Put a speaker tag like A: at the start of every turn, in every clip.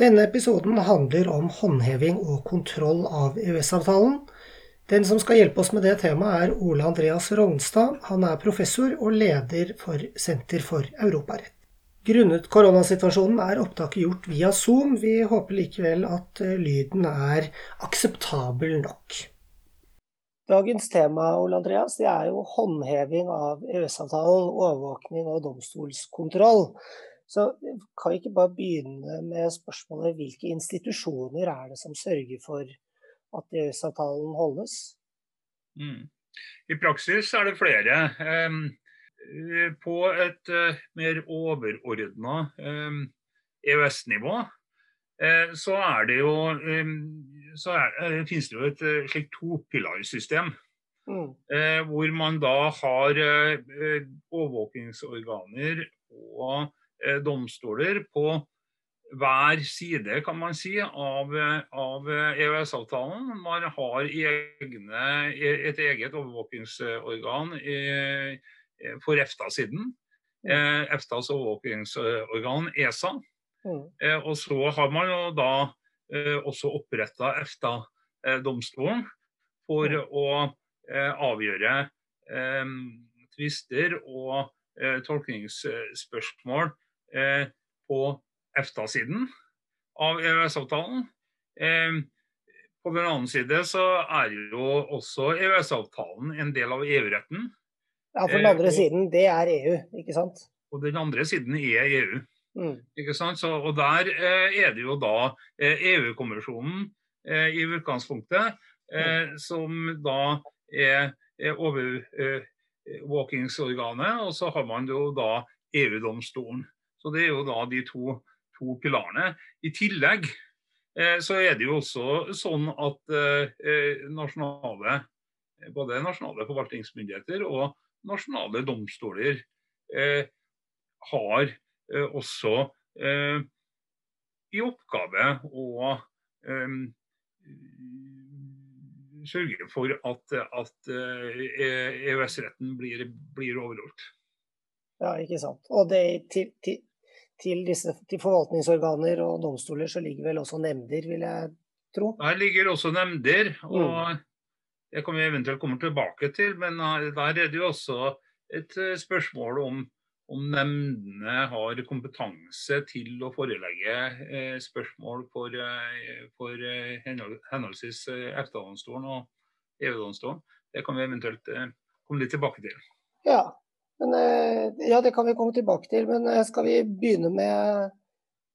A: Denne episoden handler om håndheving og kontroll av EØS-avtalen. Den som skal hjelpe oss med det temaet, er Ole Andreas Rognstad. Han er professor og leder for Senter for europarett. Grunnet koronasituasjonen er opptaket gjort via Zoom. Vi håper likevel at eh, lyden er akseptabel nok. Dagens tema Ole Andreas, det er jo håndheving av EØS-avtalen, overvåkning og domstolskontroll. Så kan vi ikke bare begynne med spørsmålet hvilke institusjoner er det som sørger for at EØS-avtalen holdes?
B: Mm. I praksis er det flere. Um, på et uh, mer overordna um, EØS-nivå uh, så er det jo um, så er, uh, finnes det jo et slikt topilarsystem. Mm. hvor man da har overvåkingsorganer og Eh, domstoler på hver side kan man si, av, av EØS-avtalen. Man har egne, et eget overvåkingsorgan i, for EFTA-siden. Mm. Eh, EFTAs overvåkingsorgan ESA. Mm. Eh, og så har man jo da også oppretta EFTA-domstolen for mm. å avgjøre tvister og tolkningsspørsmål Eh, på EFTA-siden av EØS-avtalen. Eh, på den annen side så er jo også EØS-avtalen en del av EU-retten.
A: Ja, for den andre og, siden, det er EU, ikke sant?
B: Og den andre siden er EU. Mm. Ikke sant? Så, og der eh, er det jo da EU-kommisjonen eh, i utgangspunktet, eh, mm. som da er, er overvåkingsorganet, og så har man jo da EU-domstolen. Så Det er jo da de to, to pilarene. I tillegg eh, så er det jo også sånn at eh, nasjonale, både nasjonale forvaltningsmyndigheter og nasjonale domstoler eh, har eh, også eh, i oppgave å eh, sørge for at, at EØS-retten blir, blir overholdt.
A: Ja, ikke sant. Og det til, til, disse, til forvaltningsorganer og domstoler så ligger vel også nemnder, vil jeg tro?
B: Der ligger også nemnder. og mm. Det kan vi eventuelt komme tilbake til, men der er det jo også et eh, spørsmål om, om nemndene har kompetanse til å forelegge eh, spørsmål for, eh, for eh, henholdsvis eh, EFTA-domstolen og EU-domstolen. Det kan vi eventuelt eh, komme litt tilbake til.
A: Ja, men eh, ja, det kan vi komme tilbake til. Men eh, skal vi begynne med,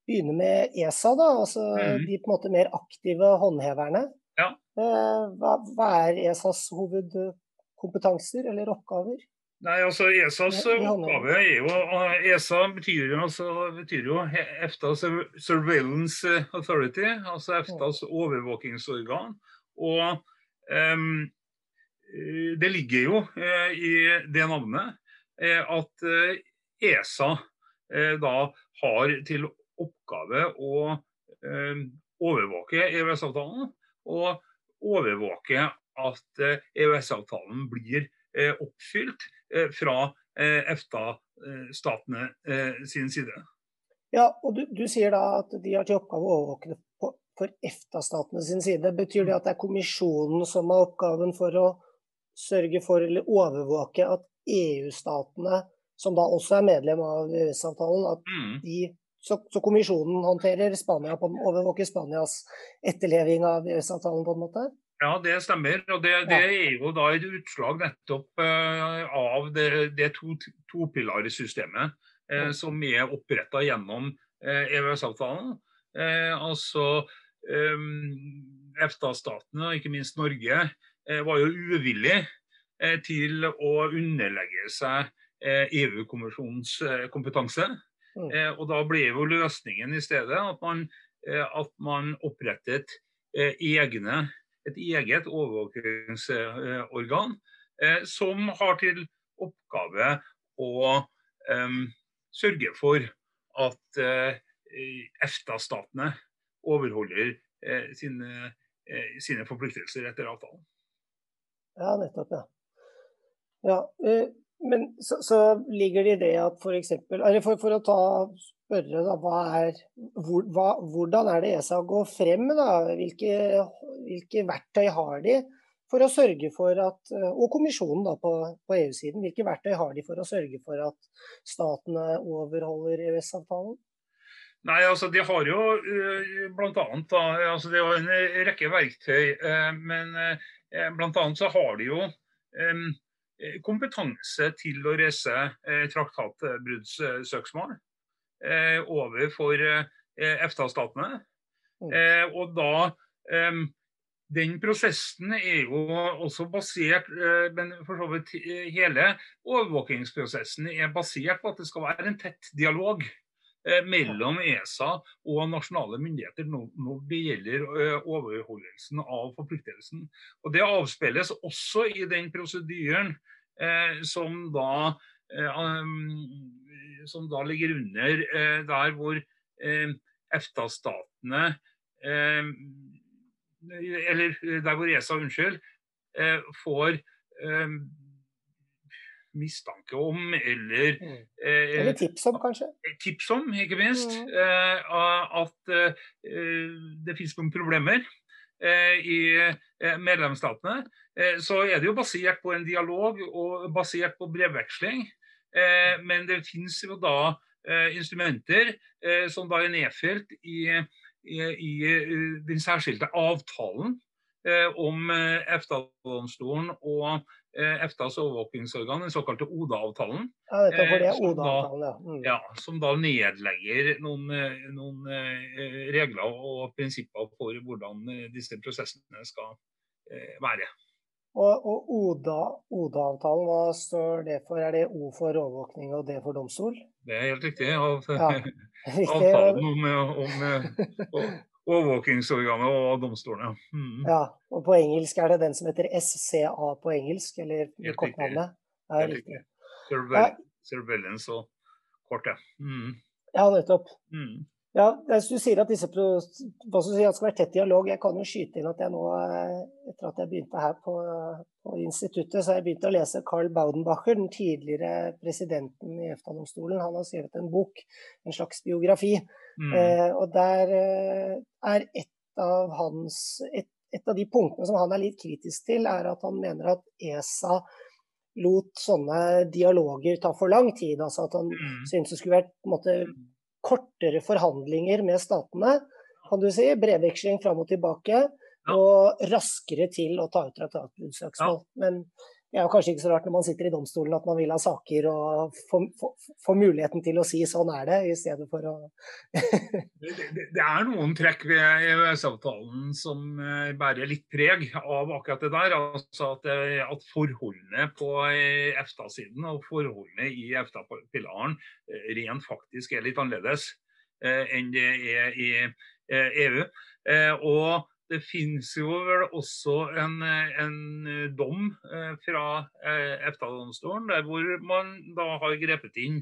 A: begynne med ESA, da? Altså mm. de på en måte mer aktive håndheverne.
B: Ja.
A: Eh, hva, hva er ESAs hovedkompetanser eller oppgaver?
B: Nei, altså ESAs oppgave er jo ESA betyr, altså, betyr jo EFTAs Surveillance Authority, altså EFTAs overvåkingsorgan. Og um, det ligger jo uh, i det navnet at ESA eh, e eh, da har til oppgave å overvåke EØS-avtalen. Og overvåke at EØS-avtalen blir oppfylt fra EFTA-statene sin side.
A: Ja, og du, du, sier da at de har til oppgave å overvåke det på, for EFTA-statene sin side. Betyr det at det er kommisjonen som har oppgaven for å sørge for eller overvåke at EU-statene, som da også er medlem av EØS-avtalen, at mm. de så, så, kommisjonen håndterer Spania på, overvåker Spanias etterleving av EØS-avtalen på en måte?
B: Ja, det stemmer. og Det, det er jo da et utslag nettopp uh, av det, det to, topilarsystemet uh, som er oppretta gjennom uh, EØS-avtalen. altså um, EFTA-statene, og ikke minst Norge, var jo uvillig til å underlegge seg eh, EU-kommisjonens eh, kompetanse. Mm. Og Da ble jo løsningen i stedet at man, at man opprettet egne, et eget overvåkingsorgan som har til oppgave å um, sørge for at uh, EFTA-statene overholder uh, sine, uh, sine, forpliktelser etter avtalen.
A: Ja, nettopp. ja. Ja, eh, men så, så ligger det i det at f.eks. Eller for, for, å ta spørre, da, hva er, hvor, hva, hvordan er det ESA går frem? Da? Hvilke, hvilke verktøy har de for å sørge for at Og kommisjonen da på, på EU-siden, hvilke verktøy har de for å sørge for at statene overholder EØS-avtalen?
B: Nei, altså De har jo annet, da, altså Det er jo en rekke verktøy. Men bl.a. så har de jo kompetanse til å reise uh, traktatbruddssøksmål overfor EFTA-statene. Mm. og da den prosessen er jo også basert men for så vidt Hele overvåkingsprosessen er basert på at det skal være en tett dialog Eh, mellom ESA og nasjonale myndigheter når det gjelder eh, overholdelsen av forpliktelsen. Og Det avspeiles også i den prosedyren eh, som da som da ligger under der hvor EFTA-statene Eller der hvor ESA, unnskyld, får mistanke om, eller
A: mm. eh, Eller tips om, kanskje?
B: Tips om, ikke minst. Mm. Eh, at eh, det finnes noen problemer i medlemsstatene. Eh, så er det jo basert på en dialog og basert på brevveksling. men det finnes jo da instrumenter som da er nedfelt i, i, i den særskilte avtalen om EFTA-domstolen og EFTAs overvåkingsorgan, den såkalte ODA-avtalen.
A: Ja, dette for det er ODA-avtalen, ja.
B: Mm. ja. Som da nedlegger noen, eh, noen, eh, regler og prinsipper for hvordan disse prosessene skal være.
A: Og, og ODA-avtalen, hva står det for? Er det O for overvåkning og D for domstol?
B: Det er helt riktig. Av, ja, avtalen om, om, om, Overvåkingsorganet og domstolene. Mm.
A: Ja, og på engelsk er det den som heter SCA på engelsk, eller kortnavnet.
B: Ja, riktig. Surveillance og kortet. Mm.
A: Ja, nettopp. Mm. Ja, Du sier at disse hva skal si, at skal være tett dialog. Jeg kan jo skyte inn at jeg nå, eh, etter at jeg begynte her på, på instituttet, så har jeg begynt å lese Carl Baudenbacher, den tidligere presidenten i EFTA-domstolen. Han har skrevet en bok, en slags biografi. Mm. Eh, og der eh, er et av hans et, et, av de punktene som han er litt kritisk til, er at han mener at ESA lot sånne dialoger ta for lang tid. Altså at han mm. syntes det skulle vært på en måte mm kortere forhandlinger med statene, kan du si, brevveksling fram og tilbake, ja. og raskere til å ta ut traktatbruddssøksmål. Ja. Men det er kanskje ikke så rart når man sitter i domstolen at man vil ha saker og få, muligheten til å si 'sånn er det', i stedet for å
B: det, det, det, er noen trekk ved EØS-avtalen som eh, bærer litt preg av akkurat det der. Altså at, eh, at forholdene på eh, EFTA-siden og forholdene i EFTA-pilaren rent faktisk er litt annerledes enn det er i EU. Og det finnes jo vel også en, en dom eh, fra eh, EFTA-domstolen der hvor man da har grepet inn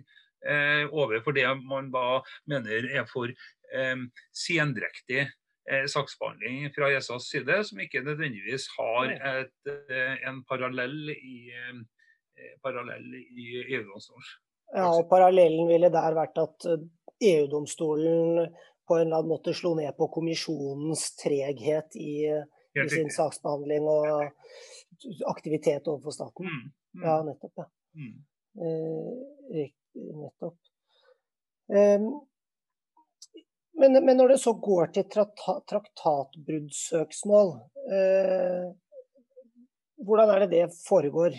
B: eh, overfor det man da mener er for eh, sendrektig eh, saksbehandling fra ESAs side, som ikke nødvendigvis har et, eh, en parallell i, parallell i EU-domstolen.
A: Ja, og Parallellen ville der vært at EU-domstolen på en eller annen måte slo ned på kommisjonens treghet i, i sin saksbehandling og aktivitet overfor staten. Mm, mm. Ja, nettopp. Ja. Mm. Eh, nettopp. Eh, men, men, når det så går til traktatbruddssøksmål, eh, hvordan er det det foregår?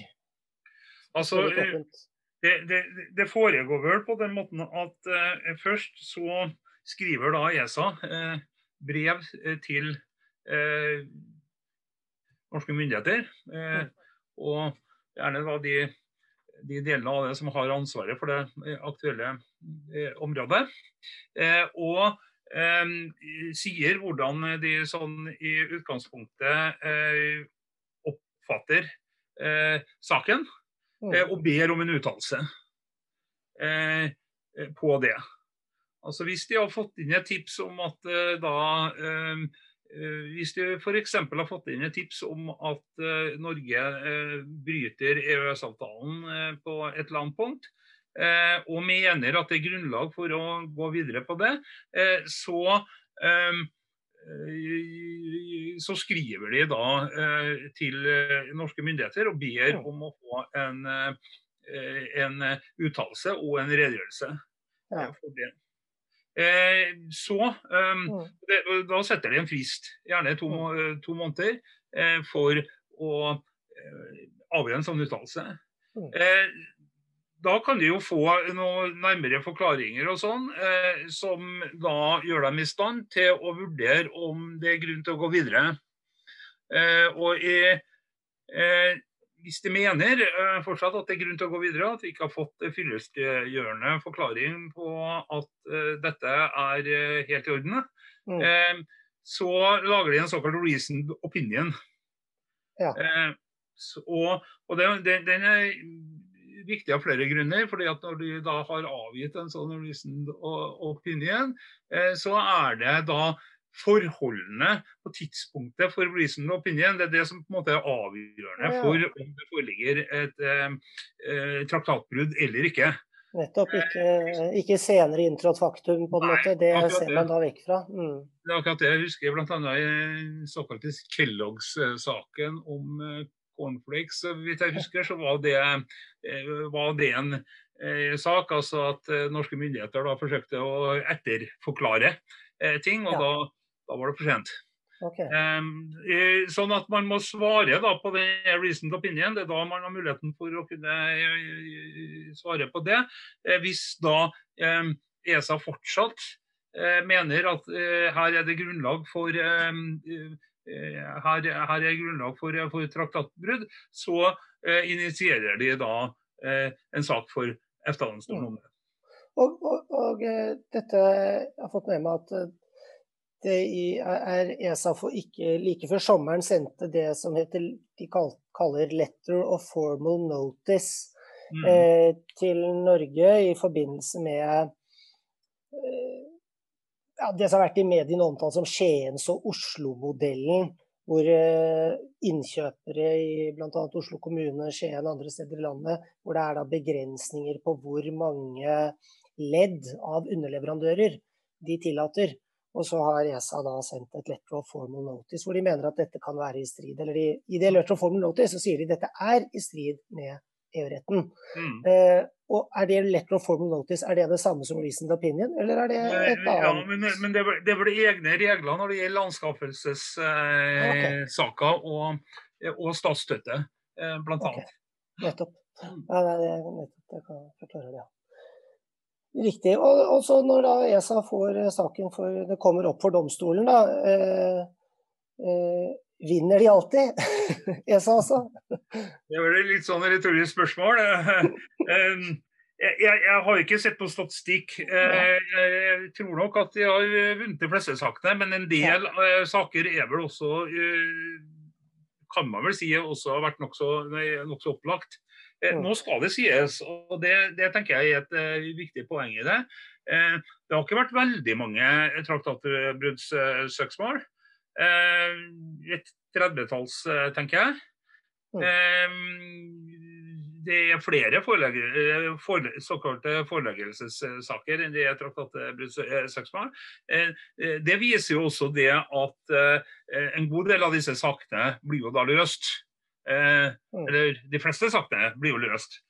B: Altså, det, det, det, foregår vel på den måten at eh, først så skriver da ESA eh, brev eh, til eh, norske myndigheter. Eh, og gjerne da de, de, delene av det som har ansvaret for det aktuelle eh, området. Eh, og sier hvordan de sånn i utgangspunktet oppfatter saken, mm. og ber om en uttalelse på det. Altså Hvis de har fått inn et tips om at uh, da uh, Hvis de f.eks. har fått inn et tips om at uh, Norge bryter EØS-avtalen på et eller annet punkt, eh, og mener at det er grunnlag for å gå videre på det, eh, så, eh, så skriver de da til norske myndigheter og ber om å få en, en uttalelse og en redegjørelse ja. for det. Så Da setter de en frist, gjerne to, to måneder, for å avgi en sånn uttalelse. Da kan de jo få noen nærmere forklaringer og sånn, eh, som da gjør dem i stand til å vurdere om det er grunn til å gå videre. Eh, og eh, hvis de mener eh, fortsatt at det er grunn til å gå videre, at vi ikke har fått fyllestgjørende forklaring på at eh, dette er eh, helt i orden, mm. så lager de en såkalt reasoned opinion. Ja. Så, og, og den, den, er viktig av flere grunner. fordi at Når de da har avgitt en sånn reason opinion, så er det da forholdene på tidspunktet for reason opinion det er det som på en måte er avgjørende for om det foreligger et eh, eh traktatbrudd eller ikke.
A: Nettopp. Ikke, ikke senere inntrådt faktum, på en Nei, måte. Det ser man da vekk fra. Mm.
B: Det er akkurat det jeg husker bl.a. i såkalte Kellogg's-saken om eh, cornflakes. Så vidt jeg husker, så var det, eh, var det en eh, sak. Altså at norske myndigheter da forsøkte å etterforklare ting, og ja. da, da, var det for sent. Okay. Um, sånn at man må svare da på det reasoned opinion. Det er da man har muligheten for å kunne svare på det. Hvis da um, ESA fortsatt uh, mener at uh, her er det grunnlag for um, uh, her, her, er grunnlag for, for traktatbrudd, så eh, initierer de da eh, en sak for EFTA-domstolen om det.
A: Og, og, og, eh, dette jeg har fått med meg at eh, det er ESA for ikke like før sommeren sendte det som heter, de kaller 'letter of formal notice' mm. eh, til Norge i forbindelse med ja, det som har vært i mediene omtalt som Skiens- og Oslo-modellen. Hvor eh, innkjøpere i bl.a. Oslo kommune, Skien og andre steder i landet, hvor det er da begrensninger på hvor mange ledd av underleverandører de tillater. Og så har ESA da sendt et letter of formal notice hvor de mener at dette kan være i strid. Eller i, i det letter of formal notice så sier de at dette er i strid med EU-retten. Mm. Eh, og Er det letter of formal notice, er det det samme som reasoned opinion, eller er det et annet?
B: Ja, men, men det, det vel egne regler når det gjelder anskaffelsessaker eh, okay. og, og, statsstøtte, eh, blant okay. annet.
A: Nettopp. Ja, det, nettopp, det kan forklare det. ja. Riktig. Og, og, så når da ESA får saken for Det kommer opp for domstolen, da. Eh, eh, Vinner de alltid? ESA altså.
B: Det er vel litt sånn retorisk spørsmål. Jeg, jeg, jeg, har ikke sett på statistikk. Eh, jeg tror nok at de har vunnet de fleste sakene, men en del saker er vel også eh, kan man vel si også har vært nokså nok opplagt. Mm. Nå skal det sies, og det, det, tenker jeg er et viktig poeng i det. Det har ikke vært veldig mange traktatbruddssøksmål. Eh, et tredvetalls, eh, tenker jeg. Mm. Det er flere forelegge, for, såkalte foreleggelsessaker enn det er traktatbruddssøksmål. Det viser jo også det at en god del av disse sakene blir jo da løst. Mm. Eller de fleste sakene blir jo løst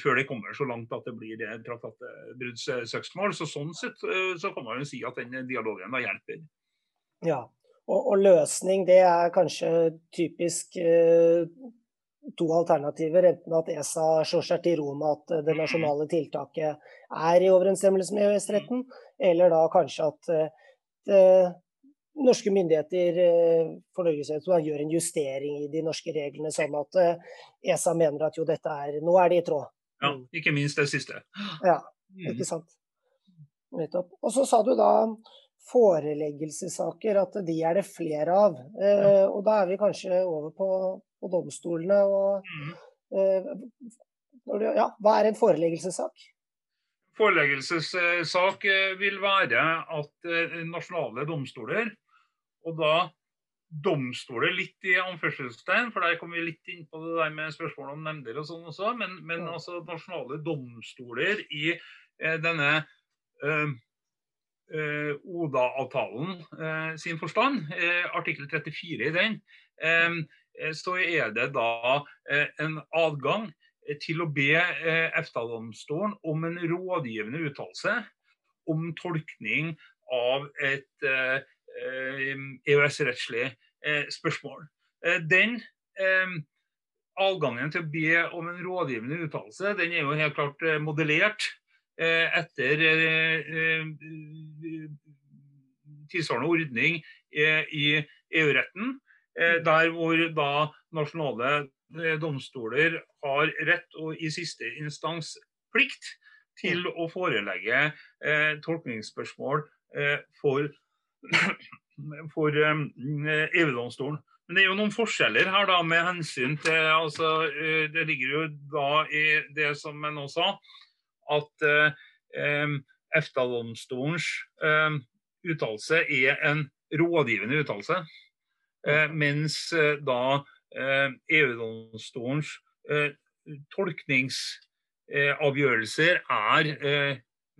B: før det kommer så langt at det blir traktatbruddssøksmål. Så sånn sett så kan man jo si at den dialogen da hjelper.
A: Ja, og, og, løsning, det er kanskje typisk eh, to alternativer. Enten at ESA slår seg til ro med at det nasjonale tiltaket er i overensstemmelse med EØS-retten, eller da kanskje at eh, norske myndigheter eh, for Norges del gjør en justering i de norske reglene, sånn at eh, ESA mener at jo, dette er Nå er det i tråd.
B: Ja, ikke minst det siste.
A: Ja, ikke sant. Nettopp. Og så sa du da foreleggelsessaker, at de er det flere av. Eh, og da er vi kanskje over på, på domstolene. Og, mm. eh, ja, hva er en foreleggelsessak?
B: Foreleggelsessak eh, vil være at nasjonale domstoler, og da domstoler litt i anførselstegn, for der kommer vi litt inn på det der med spørsmål om nemnder og sånn også. Men, men altså nasjonale domstoler i eh, denne eh, eh, ODA-avtalen eh, sin forstand, eh, artikkel 34 i den, eh, så er det da en adgang til å be EFTA-domstolen om en rådgivende uttalelse om tolkning av et EØS-rettslig eh, spørsmål. Eh, den eh, adgangen til å be om en rådgivende uttalelse, den er jo helt klart modellert etter tilsvarende ordning i EU-retten, der hvor da nasjonale domstoler har rett og i siste instans plikt til å forelegge tolkningsspørsmål for for EU-domstolen. Eh, Men det er jo noen forskjeller her da med hensyn til altså, eh, Det ligger jo da i det som jeg nå sa, at eh, EFTA-domstolens eh, uttalelse er en rådgivende uttalelse. Eh, mens eh, da EU-domstolens tolkningsavgjørelser er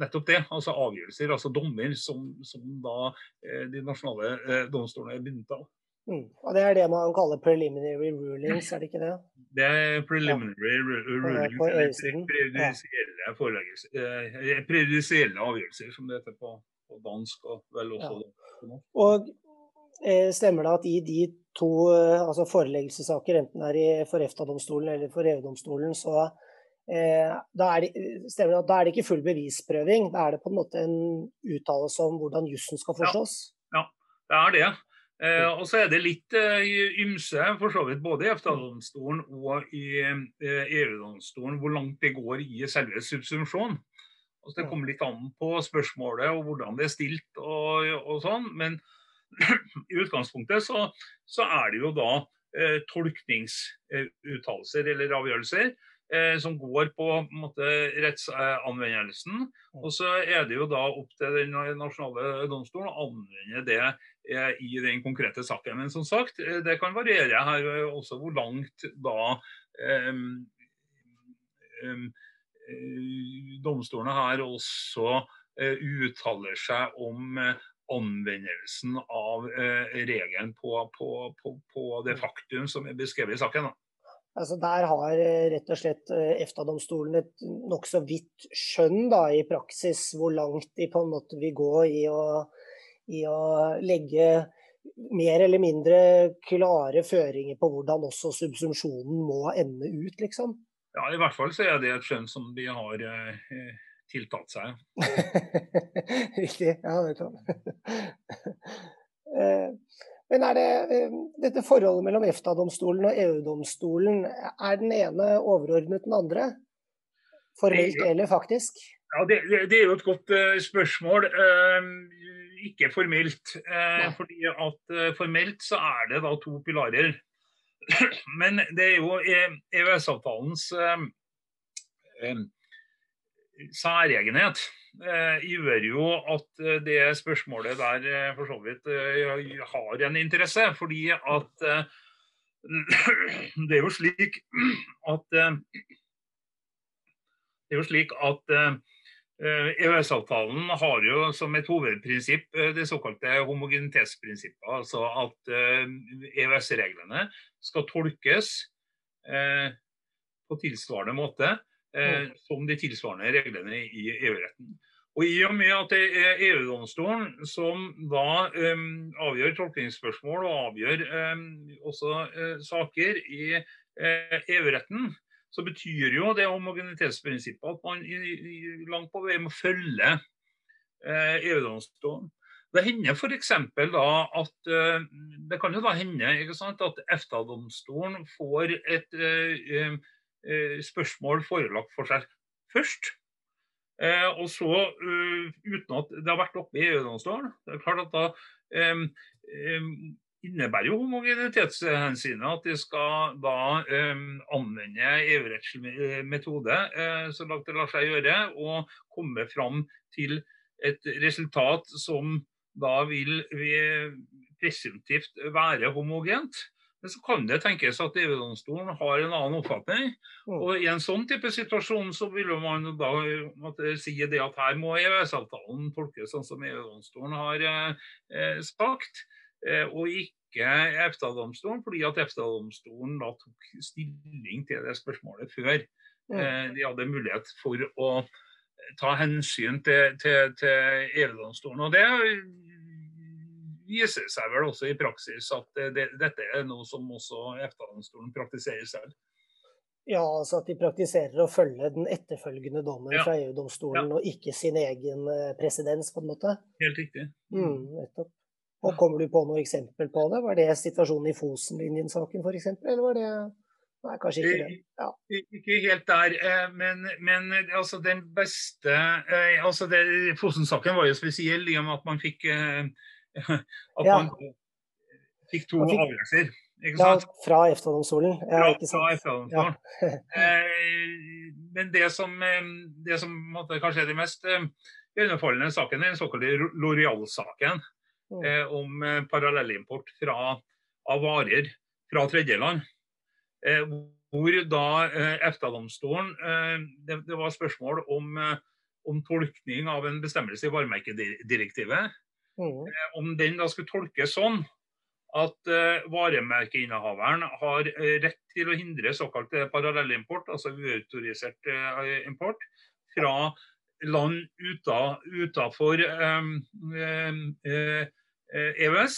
B: nettopp det. Altså avgjørelser, altså dommer, som, som da eh, de nasjonale eh, domstolene er bundet av.
A: Mm. Og Det er det man kaller preliminary rulings, er det ikke det?
B: Det er preliminary ja. rulings, prejudisielle eh, avgjørelser, som det heter på, på dansk. og vel også ja.
A: Og eh, Stemmer det at i de to altså foreleggelsessaker, enten det er for EFTA-domstolen eller for EU-domstolen, så da, er det, da, er det, ikke full bevisprøving. Da er det på en måte en uttalelse om hvordan jussen skal forstås.
B: Ja, ja det er det. Eh, og så er det litt eh, ymse, for så vidt både i EFTA-domstolen og i eh, EU-domstolen, hvor langt det går i selve subsumpsjonen. Altså, det kommer litt an på spørsmålet og hvordan det er stilt og, og sånn. Men i utgangspunktet så, så, er det jo da eh, tolkningsuttalelser eller avgjørelser eh, som går på, på måte, rettsanvendelsen. Og så er det jo da opp til den nasjonale domstolen å anvende det eh, i den konkrete saken. Men som sagt, eh, det kan variere her også hvor langt da eh, domstolene her også eh, uttaler seg om anvendelsen av regelen på, på, på, på, det faktum som er beskrevet i saken. Da.
A: Altså Der har eh, rett og slett eh, EFTA-domstolen et nokså vidt skjønn da, i praksis hvor langt de på en måte vil gå i å, i å legge mer eller mindre klare føringer på hvordan også subsumpsjonen må ende ut, liksom.
B: Ja, i hvert fall så er det et skjønn som de har eh, tiltatt seg.
A: Riktig. Ja, det tror jeg. Men er det eh, dette forholdet mellom EFTA-domstolen og EU-domstolen, er den ene overordnet den andre? Formelt eller faktisk?
B: Ja, det, det, er jo et godt uh, spørsmål. Uh, ikke formelt. Uh, fordi at Formelt så er det da to pilarer. Men det er jo EØS-avtalens særegenhet eh, gjør jo at eh, det spørsmålet der eh, for så vidt har en interesse. Fordi at det er jo slik at det er jo slik at EØS-avtalen har jo som et hovedprinsipp det såkalte homogenitetsprinsippet. Altså at EØS-reglene skal tolkes på tilsvarende måte eh, som de tilsvarende reglene i EU-retten. Og I og med at det er EU-domstolen som da um, avgjør tolkningsspørsmål og avgjør um, også uh, saker i EU-retten, så betyr jo det homogenitetsprinsippet at man i, i, langt på vei må følge EU-domstolen. Det hender f.eks. da at det kan jo da hende sant, at EFTA-domstolen får et Eh, spørsmål forelagt for seg først. Eh, og så, uh, uten at det har vært oppe i EU-domstolen, det er klart at da innebærer jo homogenitetshensynet at de skal da um, anvende EU-rettslig metode uh, så langt det lar seg gjøre, og komme fram til et resultat som da vil presumptivt være homogent. Men så kan det tenkes at EU-domstolen har en annen oppfatning. Mm. Og I en sånn type situasjon så vil man da måtte si det at her må EØS-avtalen tolkes sånn som EU-domstolen har eh, sagt, eh, og ikke EFTA-domstolen, fordi at EFTA-domstolen da tok stilling til det spørsmålet før. Mm. Eh, de hadde mulighet for å ta hensyn til, til, til EU-domstolen. Og det viser seg vel også i praksis at det, dette er noe som også EFTA-domstolen praktiserer selv.
A: Ja, altså at de praktiserer å følge den etterfølgende dommen ja. fra EU-domstolen, ja. og ikke sin egen eh, presedens, på en måte.
B: Helt riktig.
A: Mm, nettopp. Og Kommer du på noe eksempel på det? Var det situasjonen i Fosenlinjen-saken f.eks., eller var det Nei, kanskje ikke det. Ja.
B: Ikke helt der, eh, men, men altså den beste eh, altså Fosen-saken var jo spesiell i og med at man fikk at ja. man fikk to fikk, avgjørelser.
A: Ja, fra EFTA-domstolen. Ja,
B: sant. Fra ja. eh, men det som, eh, det som måtte, kanskje er det mest eh, iøynefallende saken, er den såkalte Loreal-saken. Mm. Eh, om eh, parallellimport fra, av varer fra tredjeland. Eh, hvor da EFTA-domstolen det, det, var spørsmål om, om tolkning av en bestemmelse i varemerkedirektivet Mm. Eh, om den da skulle tolkes sånn at uh, varemerkeinnehaveren har uh, rett til å hindre såkalt parallellimport, altså uautorisert import, fra land utafor um, EØS,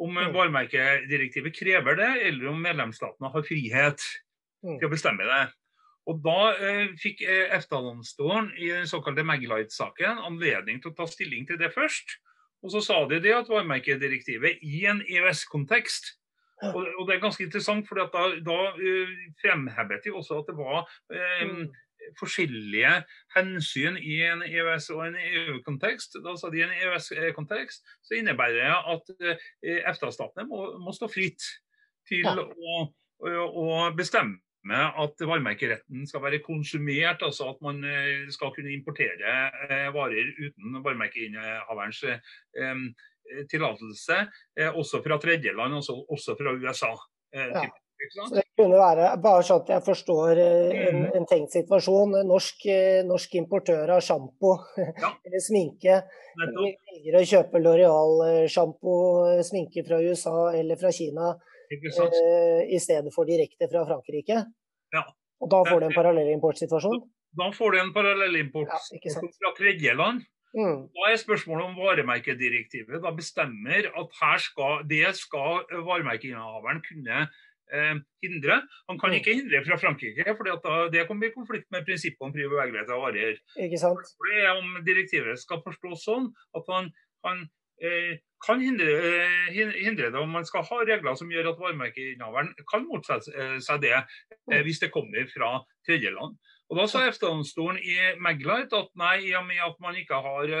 B: om mm. varemerkedirektivet krever det, eller om medlemsstatene har frihet mm. til å bestemme det. Og Da fikk EFTA-domstolen i den såkalte Maglite-saken anledning til å ta stilling til det først. Og så sa de det at varemerkedirektivet i en EØS-kontekst og, og, det er ganske interessant, for da, da uh, fremhevet de også at det var um, forskjellige hensyn i en EØS- og en EU-kontekst. Da sa de I en EØS-kontekst så innebærer det at uh, EFTA-statene må, må, stå fritt til ja. å, å, å bestemme at varemerkeretten skal være konsumert, altså at man eh, skal kunne importere eh, varer uten varemerkeinnehaverens eh, tillatelse, også fra tredjeland, altså også fra USA. Ja.
A: Så det kunne være, bare sånn at jeg forstår en, mm. en tenkt situasjon. Norsk, norsk importør av sjampo ja. eller sminke velger å kjøpe Loreal-sjampo, sminke fra USA eller fra Kina i stedet for direkte fra Frankrike. Ja. Og da får du en parallellimportsituasjon?
B: Da får du en parallellimport ja, fra tredjeland. Mm. Da er spørsmålet om varemerkedirektivet da bestemmer at her skal, det skal varemerkeinnehaveren kunne eh, hindre. Han kan mm. ikke hindre fra Frankrike, for det kommer i konflikt med prinsippet om fri bevegelighet av varer.
A: Ikke sant?
B: Det er om direktivet skal forstås sånn at han, han eh, kan hindre, eh, hindre, det om man skal ha regler som gjør at varemerkeinnehaveren kan motsette eh, seg det eh, hvis det kommer fra tredjeland. Og Da sa EFTA-domstolen i Maglite at nei, i og med at man ikke har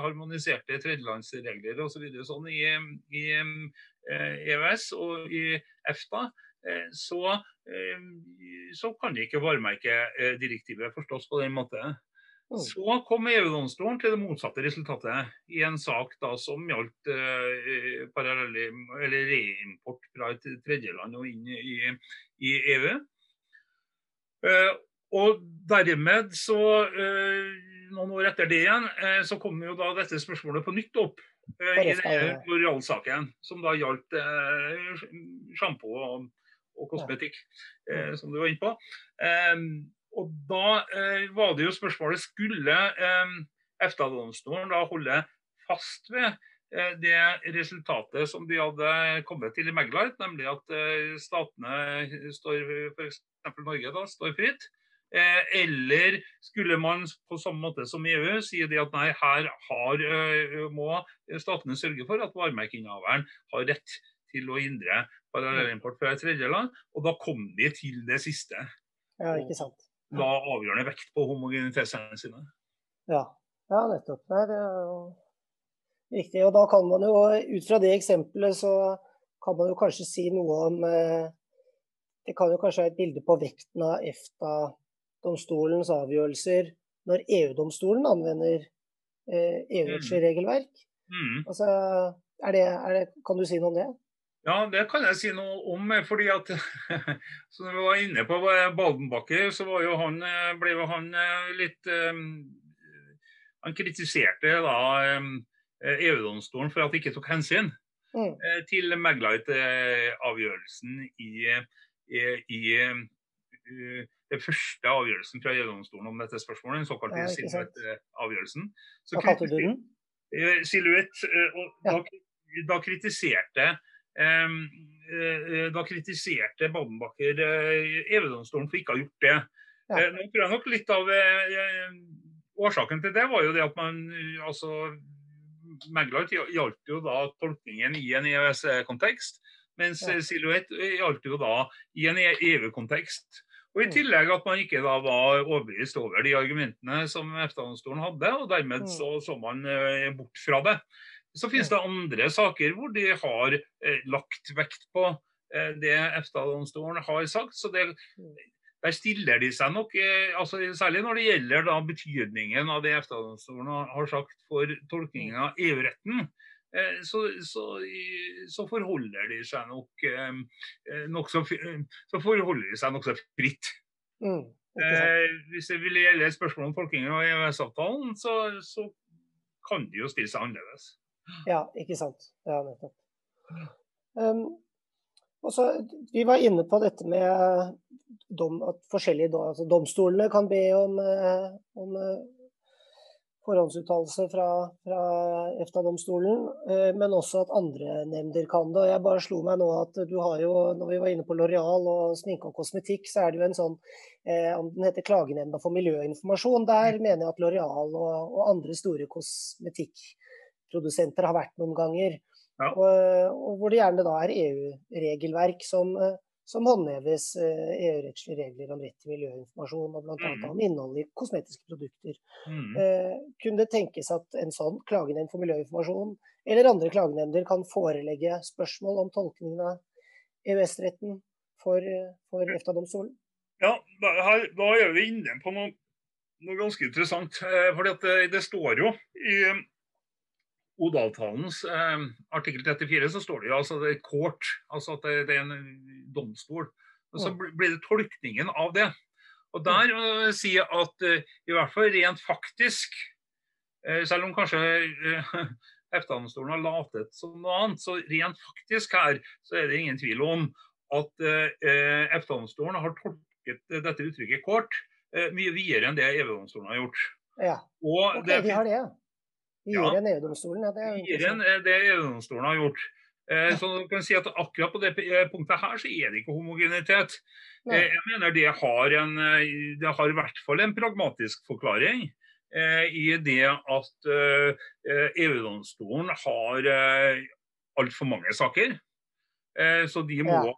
B: harmoniserte tredjelandsregler osv. Så sånn i, i EØS og i EFTA, så, så, kan ikke varemerkedirektivet forstås på den måten. Mm. Så kom EU-domstolen til det motsatte resultatet i en sak da som gjaldt eh, reimport fra et tredjeland og inn i, i EU. Eh, og dermed så, eh, noen år etter det igjen, eh, så kom jo da dette spørsmålet på nytt opp. Eh, I denne L'Oreal-saken, som da gjaldt eh, sjampo og, og kosmetikk, som du var inne på. Og da eh, var det jo spørsmålet skulle eh, EFTA-domstolen da holde fast ved eh, det resultatet som de hadde kommet til i Meglart, nemlig at eh, statene står, f.eks. Norge, da, står fritt. Eh, eller skulle man på samme måte som EU si det at nei, her har, må statene sørge for at varemerkeinnehaveren har rett til å hindre parallellimport fra et tredjeland. Og da kom de til det siste.
A: Ja, ikke sant
B: la avgjørende vekt på homogenitetshensynene.
A: Ja. ja, nettopp. Det er riktig. Og da kan man jo, ut fra det eksempelet, så kan man jo kanskje si noe om eh, Det kan jo kanskje være et bilde på vekten av EFTA-domstolens avgjørelser når EU-domstolen anvender EU-rettslig eh, mm. regelverk. Mm. Altså, er det, er det, kan du si noe om det?
B: Ja, det kan jeg si noe om. fordi at Som vi var inne på Baldenbakker, så var jo han, ble jo han litt Han kritiserte da EU-domstolen for at de ikke tok hensyn mm. til Maglite-avgjørelsen i, i, i den første avgjørelsen fra EU-domstolen om dette spørsmålet, den såkalte ja, Silhuett-avgjørelsen.
A: Hva kalte du den?
B: Silhuett. Da, da, kritiserte da kritiserte Badenbacher EU-domstolen for ikke å ha gjort det. Ja. Nå tror jeg nok litt av Årsaken til det var jo det at man altså Meglar gjaldt jo da tolkningen i en EØS-kontekst, mens ja. Silhuett gjaldt jo da i en EU-kontekst. Og I mm. tillegg at man ikke da var overbevist over de argumentene som EFTA-domstolen hadde, og dermed mm. så, så man eh, bort fra det. Så finnes det andre saker hvor de har eh, lagt vekt på eh, det EFTA-domstolen har sagt. så det. Der stiller de seg nok, eh, altså særlig når det gjelder da betydningen av det EFTA-domstolen har sagt for tolkningen av EU-retten. Eh, så, så, så, forholder de seg nok eh, nokså så forholder de seg nokså fritt. Mm, hvis det vil gjelde spørsmålet spørsmål om tolkningen av EØS-avtalen, så, så, kan de jo stille seg annerledes.
A: Ja, ikke sant. Ja, nettopp. Um, også, vi var inne på dette med dom, at forskjellige altså domstolene kan be om, eh, om eh, forhåndsuttalelse fra, fra EFTA-domstolen, eh, men også at andre nemnder kan det. Og jeg bare slo meg nå at du har jo, når vi var inne på Loreal og sminke og kosmetikk, så er det jo en sånn om Den heter Klagenemnda for miljøinformasjon. Der mener jeg at Loreal og, og andre store kosmetikkprodusenter har vært noen ganger. Ja. Og, og, hvor det gjerne da er EU-regelverk som, eh, som håndheves EU-rettslige eh, regler om rett til miljøinformasjon, og bl.a. Mm. om innholdet i kosmetiske produkter. Mm. Eh, kunne det tenkes at en sånn klagenemnd for miljøinformasjon eller andre klagenemnder kan forelegge spørsmål om tolkningen av EØS-retten for, for EFTA-domstolen?
B: Ja, da, da, er vi inne på noe, noe ganske interessant. fordi det, det, står jo i Odaltalens eh, artikkel 34 så står det jo altså det er court, altså at det, det er en domstol. Og Så blir det tolkningen av det. Og der uh, sier at uh, i hvert fall rent faktisk, uh, selv om kanskje uh, EFTA-domstolen har latet som noe annet, så rent faktisk her så er det ingen tvil om at uh, EFTA-domstolen har tolket dette uttrykket kort mye videre enn det EU-domstolen har gjort.
A: Ja, ok, det, de har det, ja. Videre enn EU-domstolen? Ja,
B: det enn det EU-domstolen har gjort. Eh, så du kan si at Akkurat på det eh, punktet her så er det ikke homogenitet. Eh, jeg mener det har, en, det har i hvert fall en pragmatisk forklaring i det at EU-domstolen har altfor mange saker. Så de må ja.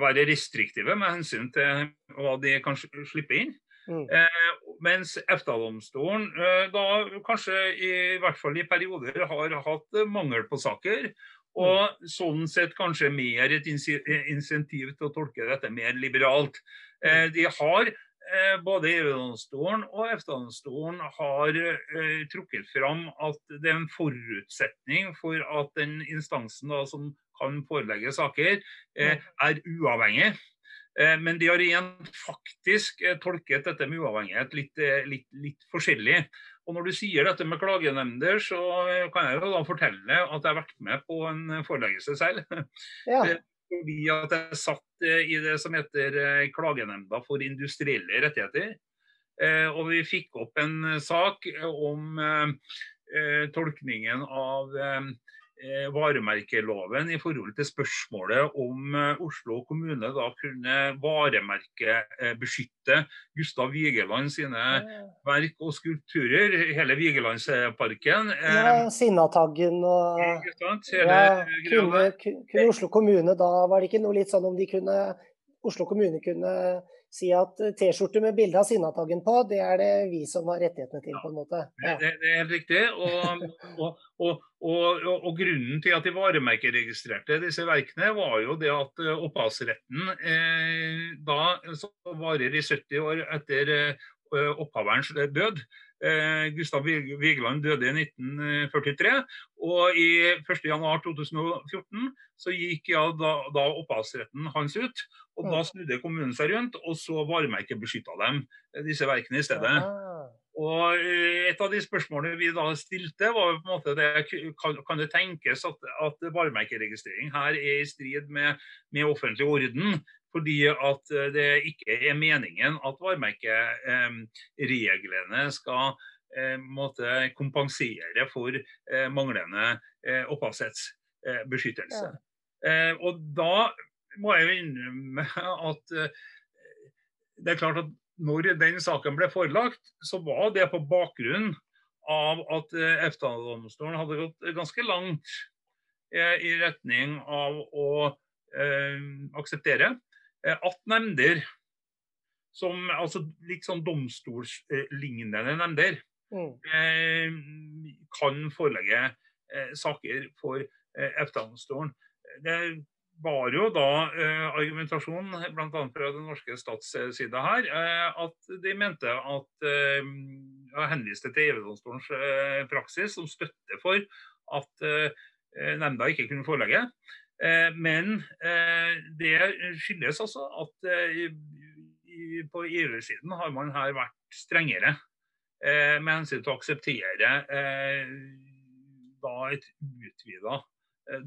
B: være restriktive med hensyn til hva de kan slippe inn. Mm. Eh, mens EFTA-domstolen eh, da kanskje i hvert fall i perioder har hatt mangel på saker. Og mm. sånn sett kanskje mer et insentiv til å tolke dette mer liberalt. Eh, mm. de har eh, både EU-domstolen og EFTA-domstolen har uh, trukket fram at det er en forutsetning for at den instansen da, som kan forelegge saker, mm. er uavhengig. Eh, men de har igjen faktisk eh, tolket dette med uavhengighet litt, eh, litt, litt, forskjellig. Og Når du sier dette med klagenemnder, så kan jeg jo da fortelle at jeg har vært med på en foreleggelse selv. Ja. Fordi at jeg satt i det som heter Klagenemnda for industrielle rettigheter. Og vi fikk opp en sak om tolkningen av varemerkeloven i forhold til spørsmålet om eh, Oslo kommune da kunne varemerkebeskytte Gustav Vigeland sine verk og skulpturer. Hele Vigelandsparken.
A: Ja, Sinnataggen og ja, kunne, kunne Oslo kommune da Var det ikke noe litt sånn om de kunne Oslo kommune kunne si at T-skjorte med bilde av Sinnataggen på, det er det vi som har rettighetene til, på en måte.
B: Det, det, er helt riktig. Og, og, og, og, grunnen til at de varemerkeregistrerte disse verkene, var jo det at eh, opphavsretten eh, da, varer i 70 år etter eh, opphaverens død, Eh, Gustav Vigeland døde i 1943. Og i 1.1.2014 så gikk ja, da, da opphavsretten hans ut. Og da snudde kommunen seg rundt og så varemerkebeskytta dem, disse verkene i stedet. Og Et av de spørsmålene vi da stilte, var på en måte det, kan, kan det tenkes at, at varemerkeregistrering her er i strid med, med offentlig orden? Fordi at eh, det ikke er meningen at varemerkereglene skal eh, måtte kompensere for eh, manglende opphavsrettsbeskyttelse. Ja. Og da må jeg jo innrømme at det er klart at når den saken ble forelagt, så var det på bakgrunn av at EFTA-domstolen hadde gått ganske langt i retning av å akseptere Eh, at nemnder, som altså litt sånn domstolslignende nemnder, mm. eh, kan forelegge eh, saker for eh, EFTA-domstolen. Det var jo da eh, argumentasjon, bl.a. fra den norske statssida her, eh, at de mente at eh, henviste til EU-domstolens eh, praksis som støtte for at eh, nemnda ikke kunne forelegge. Eh, men eh, det skyldes altså at eh, på EU-siden har man her vært strengere med hensyn til å akseptere da et utvida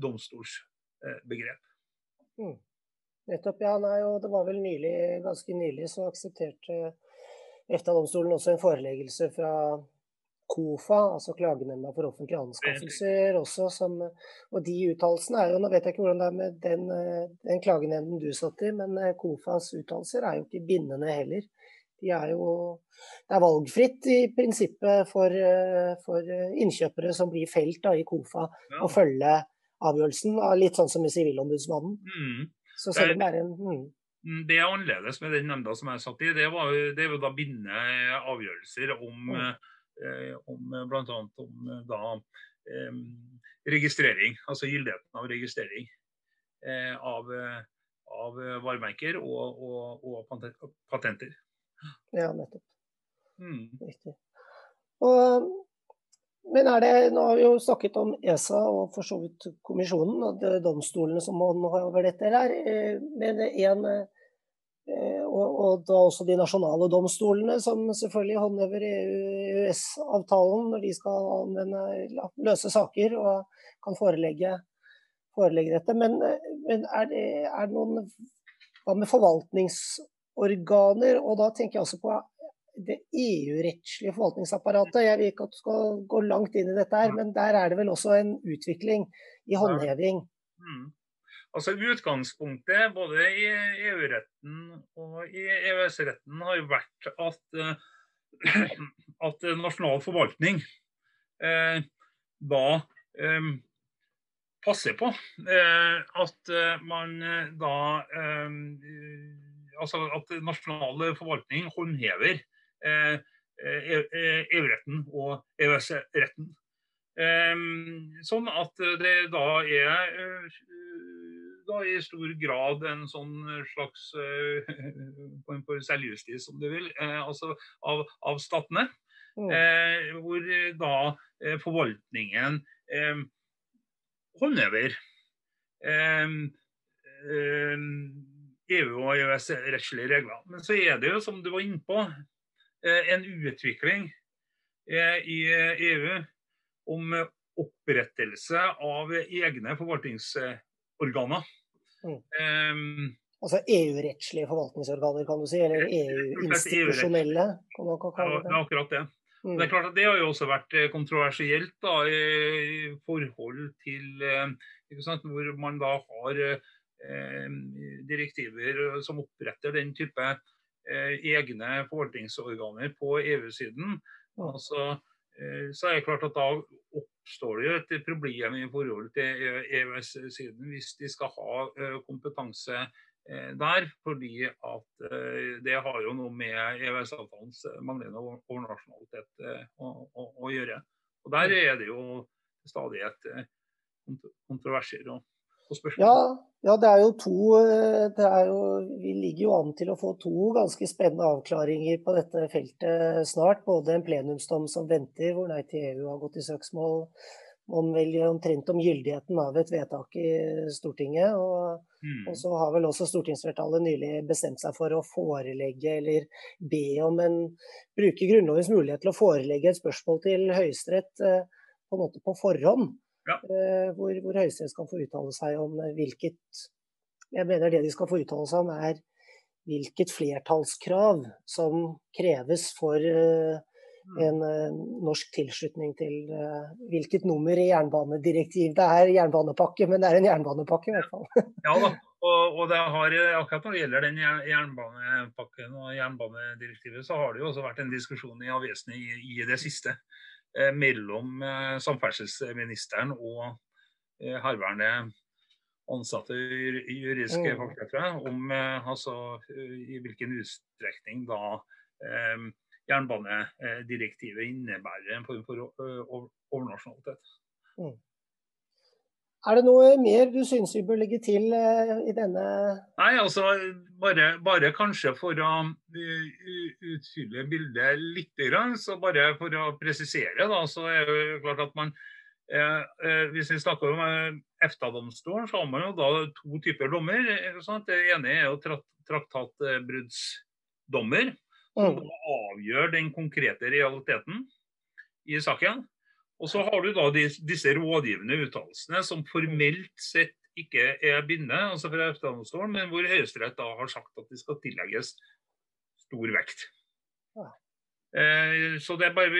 B: domstolsbegrep.
A: Mm. Nettopp, ja. Nei, og det var vel nylig, ganske nylig så aksepterte EFTA-domstolen også en foreleggelse fra KOFA, altså Klagenemnda for offentlige anskaffelser også, som, og de uttalelsene er jo Nå vet jeg ikke hvordan det er med den, eh, den klagenemnden du satt i, men eh, KOFAs uttalelser er jo ikke bindende heller. De er jo, det er valgfritt i prinsippet for, eh, for innkjøpere som blir felt da, i KOFA, ja. å følge avgjørelsen, litt sånn som i Sivilombudsmannen. Mm. Så selv om det er en mm.
B: mm. det er annerledes med den nemnda som jeg satt i. Det var, det var da bindende avgjørelser om mm. Eh, om eh, bl.a. om eh, da registrering, altså gyldigheten av registrering av, av varemerker og, og, og, patenter.
A: Ja, nettopp. Mm. Riktig. Og, men er det, Nå har vi jo snakket om ESA og for så vidt kommisjonen og domstolene som må over dette. her, Men en og, og, da også de nasjonale domstolene, som selvfølgelig håndhever EØS-avtalen når de skal anvende, løse saker og kan forelegge, forelegge dette. Men, men er, det, er, det, noen Hva med forvaltningsorganer? Og da tenker jeg også på det EU-rettslige forvaltningsapparatet. Jeg vil ikke at du skal gå langt inn i dette, her, men der er det vel også en utvikling i håndheving. Mm.
B: Altså Utgangspunktet både i EU-retten og i EØS-retten har jo vært at, uh, at nasjonal forvaltning eh, da eh, passer på eh, at man da um, Altså at nasjonal forvaltning håndhever EU-retten og EØS-retten. Sånn at det da er da i stor grad en sånn slags form for selvjustis, om du vil, uh, altså av, av statene. Mm. Uh, hvor da forvaltningen håndhever EU- og EØS-rettslige regler. Men så er det jo, som du var inne på, en utvikling i EU om opprettelse av egne forvaltningsregler organer.
A: Mm. Um, altså EU-rettslige forvaltningsorganer, kan du si? Eller EU-institusjonelle?
B: det. er akkurat det. Mm. Det er klart at det har jo også vært eh, kontroversielt da, i forhold til eh, sant, hvor man da har eh, direktiver som oppretter den type eh, egne forvaltningsorganer på EU-siden. Mm. Altså, eh, så er det klart at da oppstår det jo et problem i forhold til EØS-siden hvis de skal ha eh, kompetanse eh, der. Fordi at eh, det har jo noe med EØS-avtalens manglende overnasjonalitet å, å, å, gjøre. Og Der er det jo stadig et kontroverser. Og, på spørsmålet.
A: Ja, ja, det er jo to det er jo, Vi ligger jo an til å få to ganske spennende avklaringer på dette feltet snart. Både en plenumsdom som venter, hvor Nei til EU har gått i søksmål om vel omtrent om gyldigheten av et vedtak i Stortinget. Og, mm. og, så har vel også stortingsflertallet nylig bestemt seg for å forelegge, eller be om en Bruke Grunnlovens mulighet til å forelegge et spørsmål til Høyesterett eh, på en måte på forhånd. Ja. Eh, hvor, hvor Høyesterett skal få uttale seg om hvilket Jeg mener det de skal få uttale seg om, er hvilket flertallskrav som kreves for eh, Mm. en norsk tilslutning til hvilket nummer i jernbanedirektiv det er. Jernbanepakke, men det er en jernbanepakke i hvert fall.
B: ja da, og, og, det har, akkurat når det gjelder den jernbanepakken og jernbanedirektivet, så har det jo også vært en diskusjon i avisene i, i, det siste eh, mellom eh, samferdselsministeren og eh, herværende ansatte juridiske mm. fagfolk om altså, i hvilken utstrekning da jernbanedirektivet innebærer en form for overnasjonalitet. Mm.
A: Er det noe mer du syns vi bør legge til i denne
B: Nei, altså bare, bare kanskje for å utfylle bildet litt, så bare for å presisere, da, så er det klart at man eh, Hvis vi snakker om EFTA-domstolen, så har man jo da to typer dommer. Det ene er jo traktatbruddsdommer som mm. avgjør den konkrete realiteten i saken. Og så har du da disse rådgivende uttalelsene som formelt sett ikke er bindende, altså fra EFTA-domstolen, men hvor Høyesterett da har sagt at de skal tillegges stor vekt. Ja. Eh, så det er bare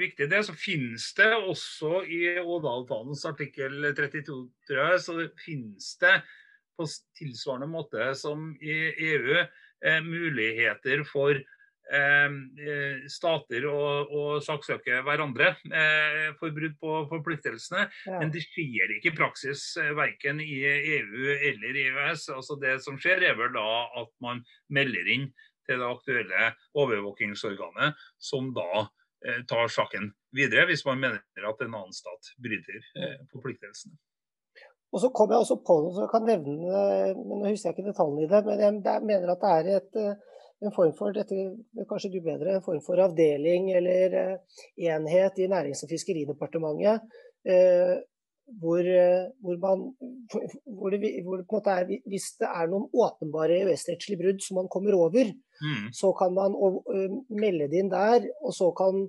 B: viktig det. Så finnes det også i Ådal-avtalens artikkel 32, tror jeg, så finnes det på tilsvarende måte som i EU eh, muligheter for stater og, og saksøke hverandre eh, for brudd på forpliktelsene. Ja. Men det skjer ikke i praksis verken i EU eller i EØS. Altså det som skjer er vel da at man melder inn til det aktuelle overvåkingsorganet, som da eh, tar saken videre, hvis man mener at en annen stat bryter eh, forpliktelsene.
A: Og så kom jeg også på noe som jeg kan nevne, men nå husker jeg ikke detaljene i det. Men jeg mener at det er et en form for dette kanskje du bedre, en form for avdeling eller uh, enhet i Nærings- og fiskeridepartementet uh, hvor, uh, hvor, man hvor det, hvor det er, Hvis det er noen åpenbare EØS-rettslige brudd som man kommer over, mm. så kan man melde det inn der. Og så kan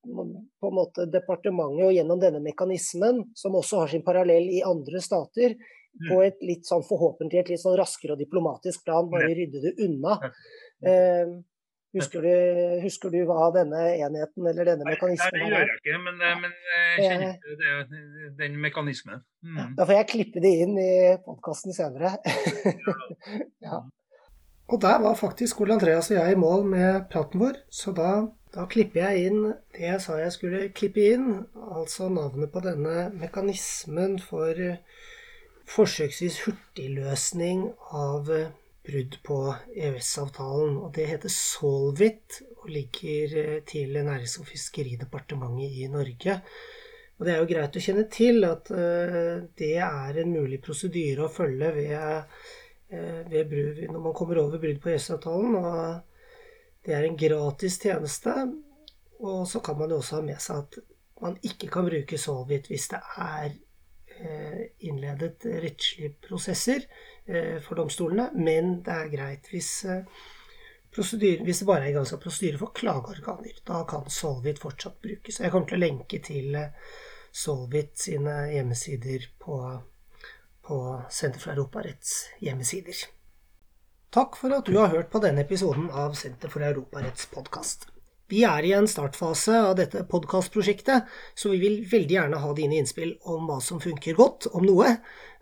A: på en måte departementet og gjennom denne mekanismen, som også har sin parallell i andre stater, mm. på et litt sånn forhåpentlig et litt sånn raskere og diplomatisk plan, bare rydde det unna. Eh, husker, du, husker, du, hva denne enheten eller denne mekanismen
B: er? Nei, det gjør jeg ikke, men, eh, men eh, jeg kjenner det, den mekanismen.
A: Mm. Da får jeg klippe det inn i podkasten senere. ja. Og der var faktisk Ole Andreas og jeg i mål med praten vår, så da, da klipper jeg inn det jeg sa jeg skulle klippe inn, altså navnet på denne mekanismen for forsøksvis hurtigløsning av brudd på EØS-avtalen. og Det heter Solvit og ligger eh, til Nærings- og fiskeridepartementet i Norge. Og Det er jo greit å kjenne til at uh, det er en mulig prosedyre å følge ved, uh, ved når man kommer over brudd på EØS-avtalen. og Det er en gratis tjeneste. Og så kan man jo også ha med seg at man ikke kan bruke Solvit hvis det er innledet rettslige prosesser. Eh, for domstolene, men det er greit hvis, eh, hvis det bare er igangsatt prosedyre for klageorganer. Da kan Solvit fortsatt brukes. Jeg kommer til å lenke til eh, Solvit sine hjemmesider på, på Senter for Europaretts hjemmesider. Takk for at du har hørt på denne episoden av Senter for Europaretts podkast. Vi er i en startfase av dette podkastprosjektet, så vi vil veldig gjerne ha dine innspill om hva som funker godt, om noe,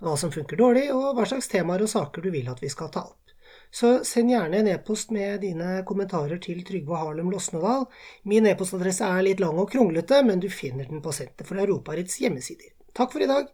A: hva som funker dårlig, og hva slags temaer og saker du vil at vi skal ta opp. Så send gjerne en e-post med dine kommentarer til Trygve Harlem Losnedal. Min e-postadresse er litt lang og kronglete, men du finner den på Senter for Europarets hjemmesider. Takk for i dag.